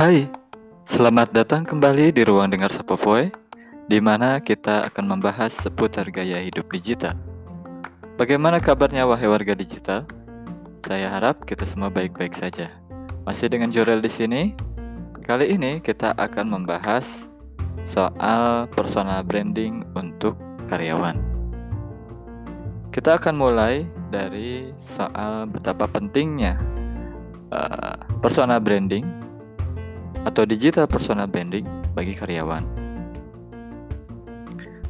Hai, selamat datang kembali di ruang dengar Sapovoy, di mana kita akan membahas seputar gaya hidup digital. Bagaimana kabarnya wahai warga digital? Saya harap kita semua baik-baik saja. Masih dengan Jorel di sini. Kali ini kita akan membahas soal personal branding untuk karyawan. Kita akan mulai dari soal betapa pentingnya uh, personal branding atau digital personal branding bagi karyawan.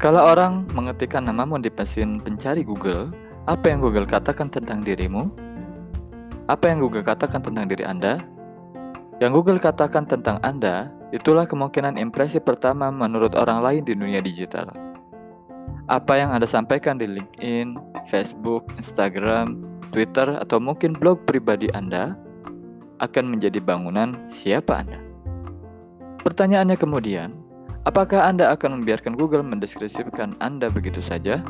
Kalau orang mengetikkan namamu di mesin pencari Google, apa yang Google katakan tentang dirimu? Apa yang Google katakan tentang diri Anda? Yang Google katakan tentang Anda, itulah kemungkinan impresi pertama menurut orang lain di dunia digital. Apa yang Anda sampaikan di LinkedIn, Facebook, Instagram, Twitter, atau mungkin blog pribadi Anda akan menjadi bangunan siapa Anda. Pertanyaannya kemudian, apakah Anda akan membiarkan Google mendeskripsikan Anda begitu saja?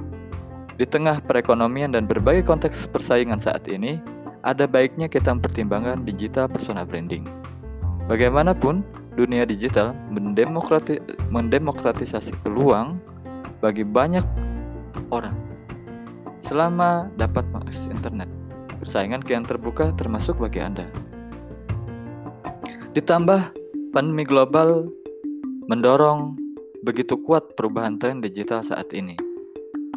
Di tengah perekonomian dan berbagai konteks persaingan saat ini, ada baiknya kita mempertimbangkan digital personal branding. Bagaimanapun, dunia digital mendemokrati mendemokratisasi peluang bagi banyak orang selama dapat mengakses internet. Persaingan kian terbuka termasuk bagi Anda. Ditambah Pandemi global mendorong begitu kuat perubahan tren digital saat ini.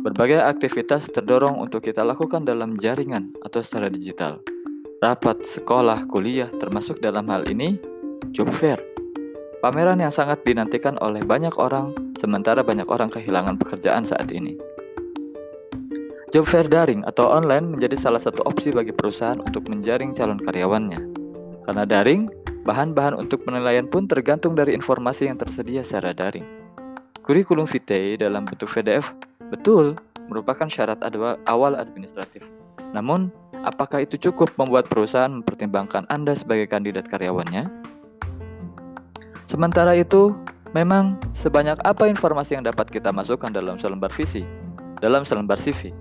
Berbagai aktivitas terdorong untuk kita lakukan dalam jaringan atau secara digital. Rapat, sekolah, kuliah, termasuk dalam hal ini job fair. Pameran yang sangat dinantikan oleh banyak orang, sementara banyak orang kehilangan pekerjaan saat ini. Job fair daring atau online menjadi salah satu opsi bagi perusahaan untuk menjaring calon karyawannya. Karena daring, Bahan-bahan untuk penilaian pun tergantung dari informasi yang tersedia secara daring. Kurikulum vitae dalam bentuk PDF betul merupakan syarat awal administratif. Namun, apakah itu cukup membuat perusahaan mempertimbangkan Anda sebagai kandidat karyawannya? Sementara itu, memang sebanyak apa informasi yang dapat kita masukkan dalam selembar visi, dalam selembar CV,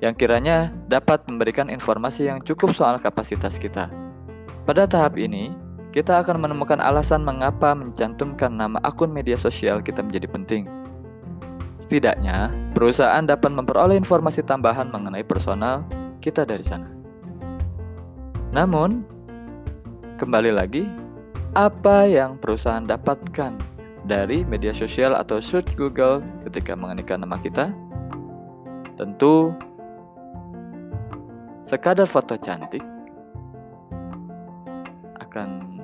yang kiranya dapat memberikan informasi yang cukup soal kapasitas kita. Pada tahap ini, kita akan menemukan alasan mengapa mencantumkan nama akun media sosial kita menjadi penting. Setidaknya, perusahaan dapat memperoleh informasi tambahan mengenai personal kita dari sana. Namun, kembali lagi, apa yang perusahaan dapatkan dari media sosial atau search Google ketika mengetikkan nama kita? Tentu sekadar foto cantik akan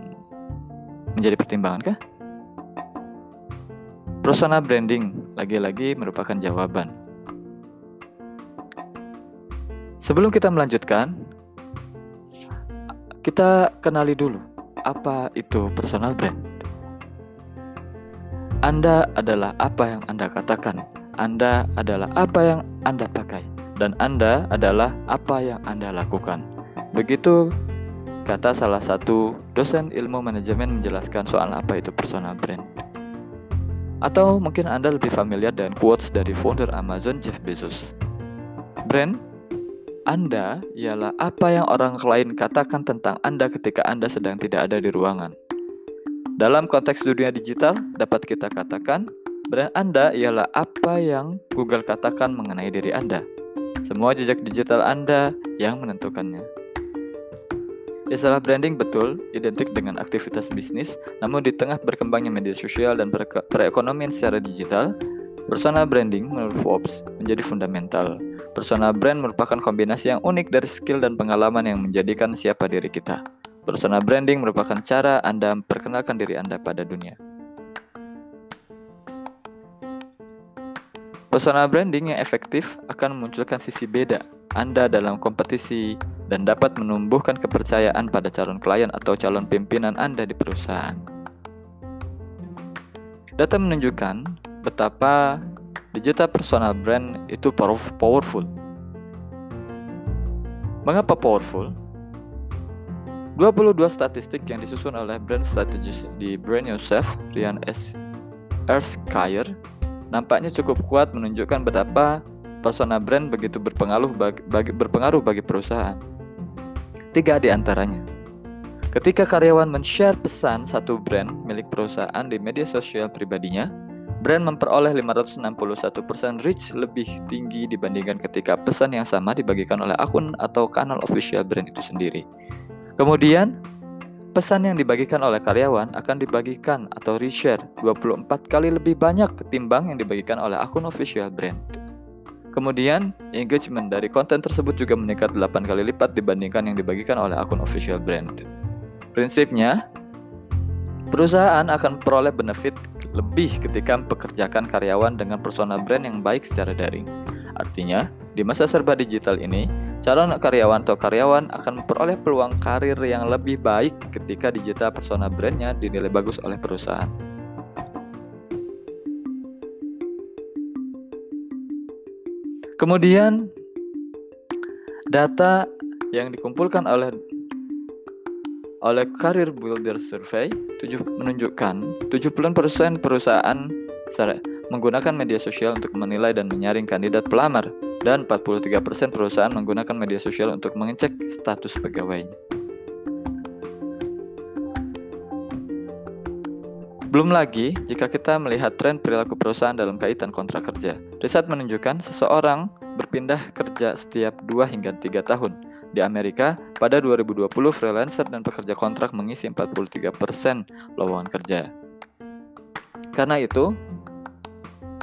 menjadi pertimbangan kah? Personal branding lagi-lagi merupakan jawaban. Sebelum kita melanjutkan, kita kenali dulu apa itu personal brand. Anda adalah apa yang Anda katakan. Anda adalah apa yang Anda pakai dan Anda adalah apa yang Anda lakukan. Begitu Kata salah satu dosen ilmu manajemen menjelaskan soal apa itu personal brand. Atau mungkin Anda lebih familiar dengan quotes dari founder Amazon Jeff Bezos. Brand Anda ialah apa yang orang lain katakan tentang Anda ketika Anda sedang tidak ada di ruangan. Dalam konteks dunia digital, dapat kita katakan brand Anda ialah apa yang Google katakan mengenai diri Anda. Semua jejak digital Anda yang menentukannya. Istilah branding betul identik dengan aktivitas bisnis, namun di tengah berkembangnya media sosial dan perekonomian secara digital, personal branding menurut Forbes menjadi fundamental. Personal brand merupakan kombinasi yang unik dari skill dan pengalaman yang menjadikan siapa diri kita. Personal branding merupakan cara Anda memperkenalkan diri Anda pada dunia. Personal branding yang efektif akan memunculkan sisi beda Anda dalam kompetisi dan dapat menumbuhkan kepercayaan pada calon klien atau calon pimpinan Anda di perusahaan. Data menunjukkan betapa digital personal brand itu powerful. Mengapa powerful? 22 statistik yang disusun oleh brand strategist di Brand Yourself, Ryan S. Erskine, nampaknya cukup kuat menunjukkan betapa personal brand begitu berpengaruh bagi, bagi, berpengaruh bagi perusahaan. Tiga di antaranya. Ketika karyawan men-share pesan satu brand milik perusahaan di media sosial pribadinya, brand memperoleh 561% reach lebih tinggi dibandingkan ketika pesan yang sama dibagikan oleh akun atau kanal official brand itu sendiri. Kemudian, pesan yang dibagikan oleh karyawan akan dibagikan atau reshare 24 kali lebih banyak ketimbang yang dibagikan oleh akun official brand. Kemudian, engagement dari konten tersebut juga meningkat 8 kali lipat dibandingkan yang dibagikan oleh akun official brand. Prinsipnya, perusahaan akan memperoleh benefit lebih ketika mempekerjakan karyawan dengan persona brand yang baik secara daring. Artinya, di masa serba digital ini, calon karyawan atau karyawan akan memperoleh peluang karir yang lebih baik ketika digital persona brandnya dinilai bagus oleh perusahaan. Kemudian, data yang dikumpulkan oleh oleh Career Builder Survey menunjukkan 70% perusahaan menggunakan media sosial untuk menilai dan menyaring kandidat pelamar dan 43% perusahaan menggunakan media sosial untuk mengecek status pegawainya. Belum lagi jika kita melihat tren perilaku perusahaan dalam kaitan kontrak kerja. Riset menunjukkan seseorang berpindah kerja setiap 2 hingga 3 tahun di Amerika, pada 2020 freelancer dan pekerja kontrak mengisi 43% lowongan kerja. Karena itu,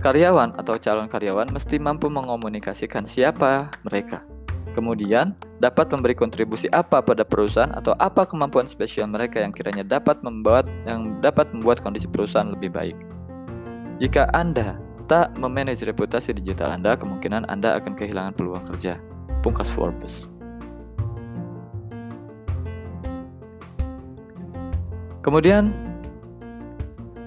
karyawan atau calon karyawan mesti mampu mengomunikasikan siapa mereka. Kemudian, dapat memberi kontribusi apa pada perusahaan atau apa kemampuan spesial mereka yang kiranya dapat membuat yang dapat membuat kondisi perusahaan lebih baik. Jika Anda tak memanage reputasi digital Anda, kemungkinan Anda akan kehilangan peluang kerja. Pungkas Forbes. Kemudian,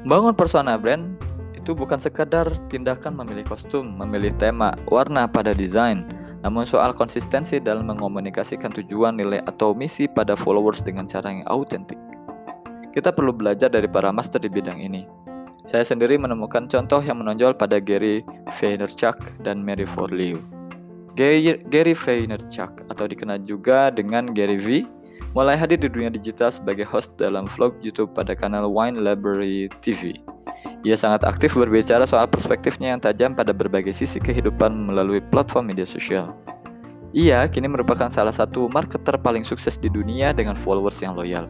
bangun persona brand itu bukan sekadar tindakan memilih kostum, memilih tema, warna pada desain, namun soal konsistensi dalam mengomunikasikan tujuan, nilai, atau misi pada followers dengan cara yang autentik. Kita perlu belajar dari para master di bidang ini. Saya sendiri menemukan contoh yang menonjol pada Gary Vaynerchuk dan Mary Forleo. Gary, Vaynerchuk atau dikenal juga dengan Gary V mulai hadir di dunia digital sebagai host dalam vlog YouTube pada kanal Wine Library TV. Ia sangat aktif berbicara soal perspektifnya yang tajam pada berbagai sisi kehidupan melalui platform media sosial. Ia kini merupakan salah satu marketer paling sukses di dunia dengan followers yang loyal.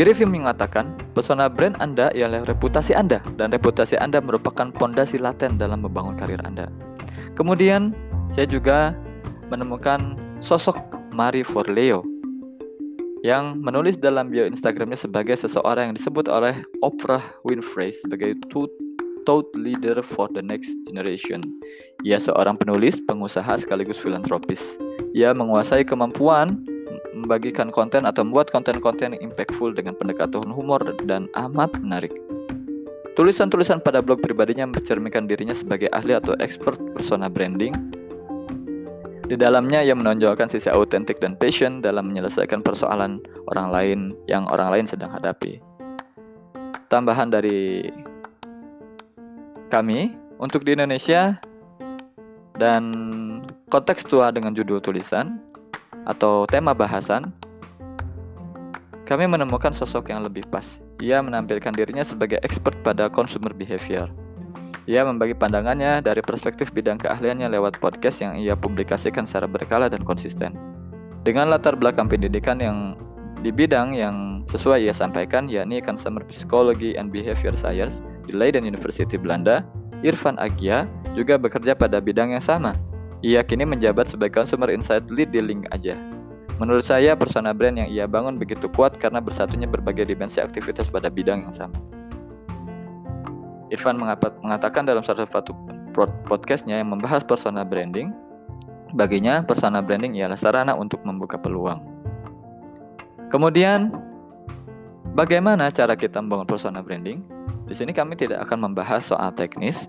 Gary Vee mengatakan, pesona brand Anda ialah reputasi Anda, dan reputasi Anda merupakan pondasi laten dalam membangun karir Anda. Kemudian, saya juga menemukan sosok Marie Forleo yang menulis dalam bio Instagramnya sebagai seseorang yang disebut oleh Oprah Winfrey sebagai thought leader for the next generation. Ia seorang penulis, pengusaha sekaligus filantropis. Ia menguasai kemampuan membagikan konten atau membuat konten-konten impactful dengan pendekatan humor dan amat menarik. Tulisan-tulisan pada blog pribadinya mencerminkan dirinya sebagai ahli atau expert persona branding di dalamnya ia menonjolkan sisi autentik dan passion dalam menyelesaikan persoalan orang lain yang orang lain sedang hadapi. Tambahan dari kami untuk di Indonesia dan konteks tua dengan judul tulisan atau tema bahasan, kami menemukan sosok yang lebih pas. Ia menampilkan dirinya sebagai expert pada consumer behavior ia membagi pandangannya dari perspektif bidang keahliannya lewat podcast yang ia publikasikan secara berkala dan konsisten. Dengan latar belakang pendidikan yang di bidang yang sesuai ia sampaikan, yakni Consumer Psychology and Behavior Science di Leiden University Belanda, Irfan Agia juga bekerja pada bidang yang sama. Ia kini menjabat sebagai Consumer Insight Lead di Link Aja. Menurut saya, persona brand yang ia bangun begitu kuat karena bersatunya berbagai dimensi aktivitas pada bidang yang sama. Irfan mengatakan dalam salah satu podcastnya yang membahas persona branding, baginya persona branding ialah sarana untuk membuka peluang. Kemudian, bagaimana cara kita membangun persona branding? Di sini kami tidak akan membahas soal teknis,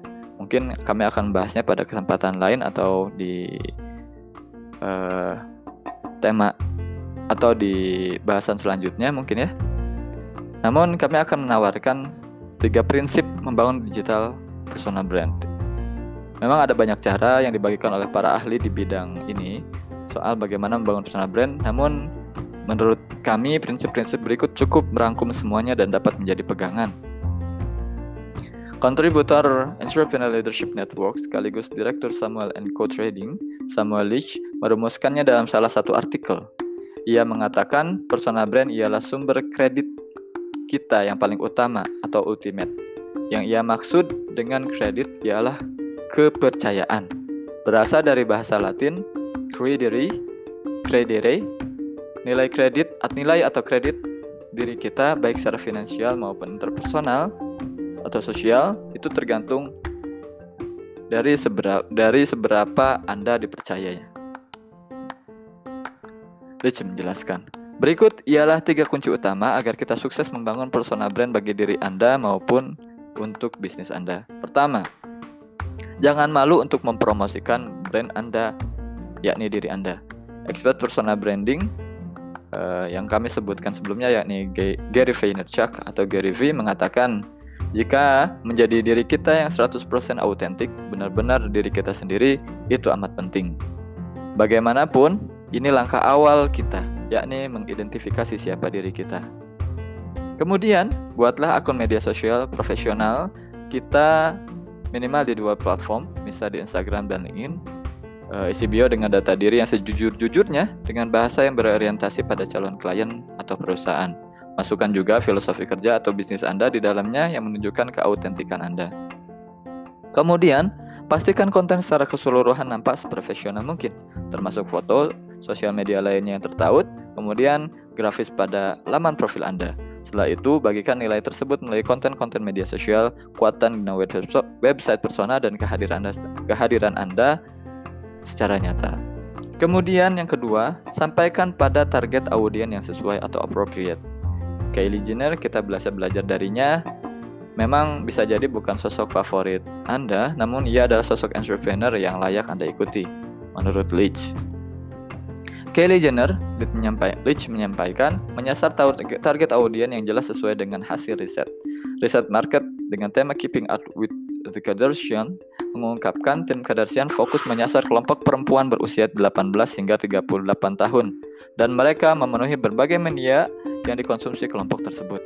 mungkin kami akan membahasnya pada kesempatan lain atau di uh, tema atau di bahasan selanjutnya mungkin ya. Namun kami akan menawarkan Tiga prinsip membangun digital personal brand. Memang ada banyak cara yang dibagikan oleh para ahli di bidang ini soal bagaimana membangun personal brand, namun Menurut kami, prinsip-prinsip berikut cukup merangkum semuanya dan dapat menjadi pegangan. Kontributor Entrepreneur Leadership Network sekaligus Direktur Samuel Co Trading, Samuel Leach, merumuskannya dalam salah satu artikel. Ia mengatakan persona brand ialah sumber kredit kita yang paling utama atau ultimate. Yang ia maksud dengan kredit ialah kepercayaan. Berasal dari bahasa Latin credere, credere, nilai kredit, nilai atau kredit diri kita baik secara finansial maupun interpersonal atau sosial itu tergantung dari seberapa dari seberapa Anda dipercayanya. Rich menjelaskan. Berikut ialah tiga kunci utama agar kita sukses membangun persona brand bagi diri Anda maupun untuk bisnis Anda. Pertama, jangan malu untuk mempromosikan brand Anda, yakni diri Anda. Expert persona branding uh, yang kami sebutkan sebelumnya yakni Gary Vaynerchuk atau Gary V mengatakan jika menjadi diri kita yang 100% autentik, benar-benar diri kita sendiri, itu amat penting. Bagaimanapun, ini langkah awal kita, yakni mengidentifikasi siapa diri kita. Kemudian, buatlah akun media sosial profesional kita minimal di dua platform, misal di Instagram dan LinkedIn. Uh, isi bio dengan data diri yang sejujur-jujurnya dengan bahasa yang berorientasi pada calon klien atau perusahaan. Masukkan juga filosofi kerja atau bisnis Anda di dalamnya yang menunjukkan keautentikan Anda. Kemudian, pastikan konten secara keseluruhan nampak seprofesional mungkin, termasuk foto, sosial media lainnya yang tertaut, kemudian grafis pada laman profil Anda. Setelah itu, bagikan nilai tersebut melalui konten-konten media sosial, kuatan dengan website persona, dan kehadiran Anda, kehadiran Anda secara nyata. Kemudian yang kedua, sampaikan pada target audien yang sesuai atau appropriate. Kylie Jenner kita belajar belajar darinya memang bisa jadi bukan sosok favorit Anda, namun ia adalah sosok entrepreneur yang layak Anda ikuti, menurut Leach. Kylie Jenner, Leach menyampaikan, menyasar target audien yang jelas sesuai dengan hasil riset. Riset market dengan tema Keeping Up with the Kardashian mengungkapkan tim Kardashian fokus menyasar kelompok perempuan berusia 18 hingga 38 tahun dan mereka memenuhi berbagai media yang dikonsumsi kelompok tersebut.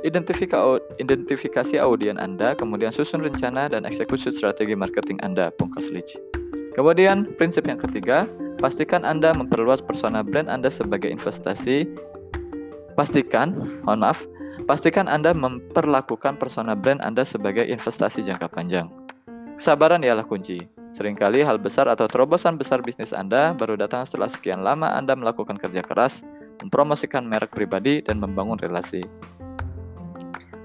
Identifikasi audien Anda, kemudian susun rencana dan eksekusi strategi marketing Anda, pungkas Leach. Kemudian, prinsip yang ketiga, pastikan Anda memperluas persona brand Anda sebagai investasi. Pastikan, mohon maaf, pastikan Anda memperlakukan persona brand Anda sebagai investasi jangka panjang. Kesabaran ialah kunci. Seringkali hal besar atau terobosan besar bisnis Anda baru datang setelah sekian lama Anda melakukan kerja keras, mempromosikan merek pribadi, dan membangun relasi.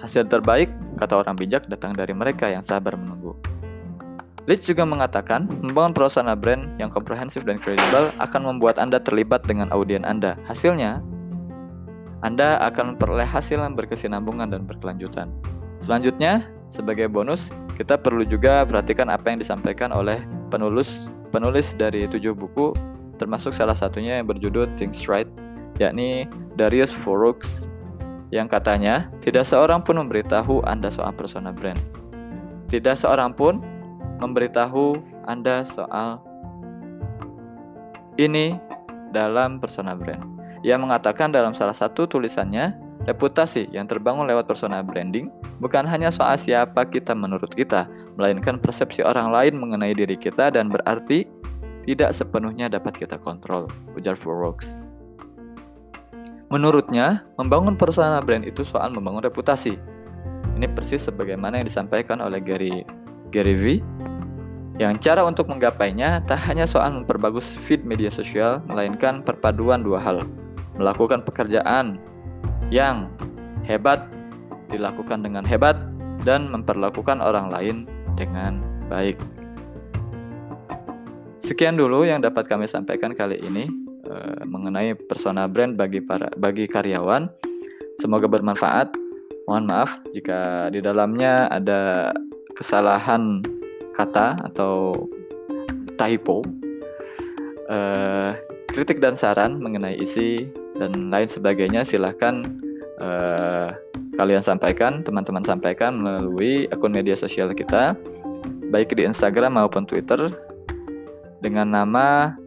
Hasil terbaik, kata orang bijak, datang dari mereka yang sabar menunggu. Leach juga mengatakan, membangun persona brand yang komprehensif dan kredibel akan membuat Anda terlibat dengan audien Anda. Hasilnya, Anda akan memperoleh hasil yang berkesinambungan dan berkelanjutan. Selanjutnya, sebagai bonus, kita perlu juga perhatikan apa yang disampaikan oleh penulis penulis dari tujuh buku, termasuk salah satunya yang berjudul Think Right yakni Darius Forux yang katanya tidak seorang pun memberitahu Anda soal persona brand. Tidak seorang pun memberitahu Anda soal ini dalam persona brand. Ia mengatakan dalam salah satu tulisannya, reputasi yang terbangun lewat persona branding bukan hanya soal siapa kita menurut kita, melainkan persepsi orang lain mengenai diri kita dan berarti tidak sepenuhnya dapat kita kontrol, ujar Forux. Menurutnya, membangun persona brand itu soal membangun reputasi. Ini persis sebagaimana yang disampaikan oleh Gary Gary V yang cara untuk menggapainya tak hanya soal memperbagus feed media sosial, melainkan perpaduan dua hal. Melakukan pekerjaan yang hebat dilakukan dengan hebat dan memperlakukan orang lain dengan baik. Sekian dulu yang dapat kami sampaikan kali ini. Eh, mengenai persona brand bagi para bagi karyawan. Semoga bermanfaat. Mohon maaf jika di dalamnya ada kesalahan kata atau typo. Uh, kritik dan saran mengenai isi dan lain sebagainya silahkan uh, kalian sampaikan, teman-teman sampaikan melalui akun media sosial kita, baik di Instagram maupun Twitter dengan nama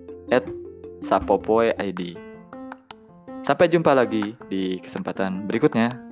Sapopoe ID. Sampai jumpa lagi di kesempatan berikutnya.